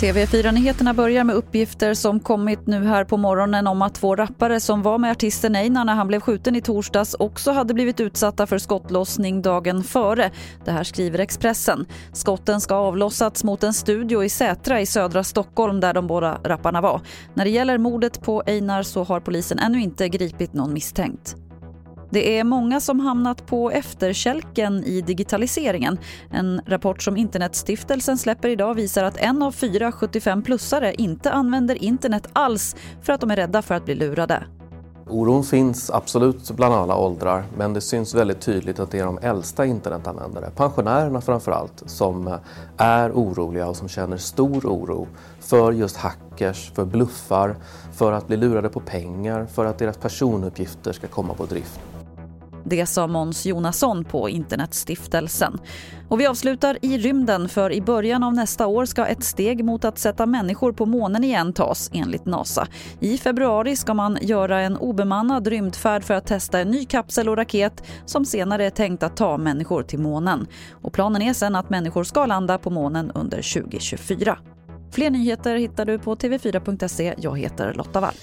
TV4-nyheterna börjar med uppgifter som kommit nu här på morgonen om att två rappare som var med artisten Einar när han blev skjuten i torsdags också hade blivit utsatta för skottlossning dagen före. Det här skriver Expressen. Skotten ska ha avlossats mot en studio i Sätra i södra Stockholm där de båda rapparna var. När det gäller mordet på Einar så har polisen ännu inte gripit någon misstänkt. Det är många som hamnat på efterkälken i digitaliseringen. En rapport som Internetstiftelsen släpper idag visar att en av fyra 75-plussare inte använder internet alls för att de är rädda för att bli lurade. Oron finns absolut bland alla åldrar men det syns väldigt tydligt att det är de äldsta internetanvändare, pensionärerna framför allt, som är oroliga och som känner stor oro för just hackers, för bluffar, för att bli lurade på pengar, för att deras personuppgifter ska komma på drift. Det sa Måns Jonasson på Internetstiftelsen. Och vi avslutar i rymden för i början av nästa år ska ett steg mot att sätta människor på månen igen tas enligt NASA. I februari ska man göra en obemannad rymdfärd för att testa en ny kapsel och raket som senare är tänkt att ta människor till månen. Och planen är sen att människor ska landa på månen under 2024. Fler nyheter hittar du på tv4.se. Jag heter Lotta Wall.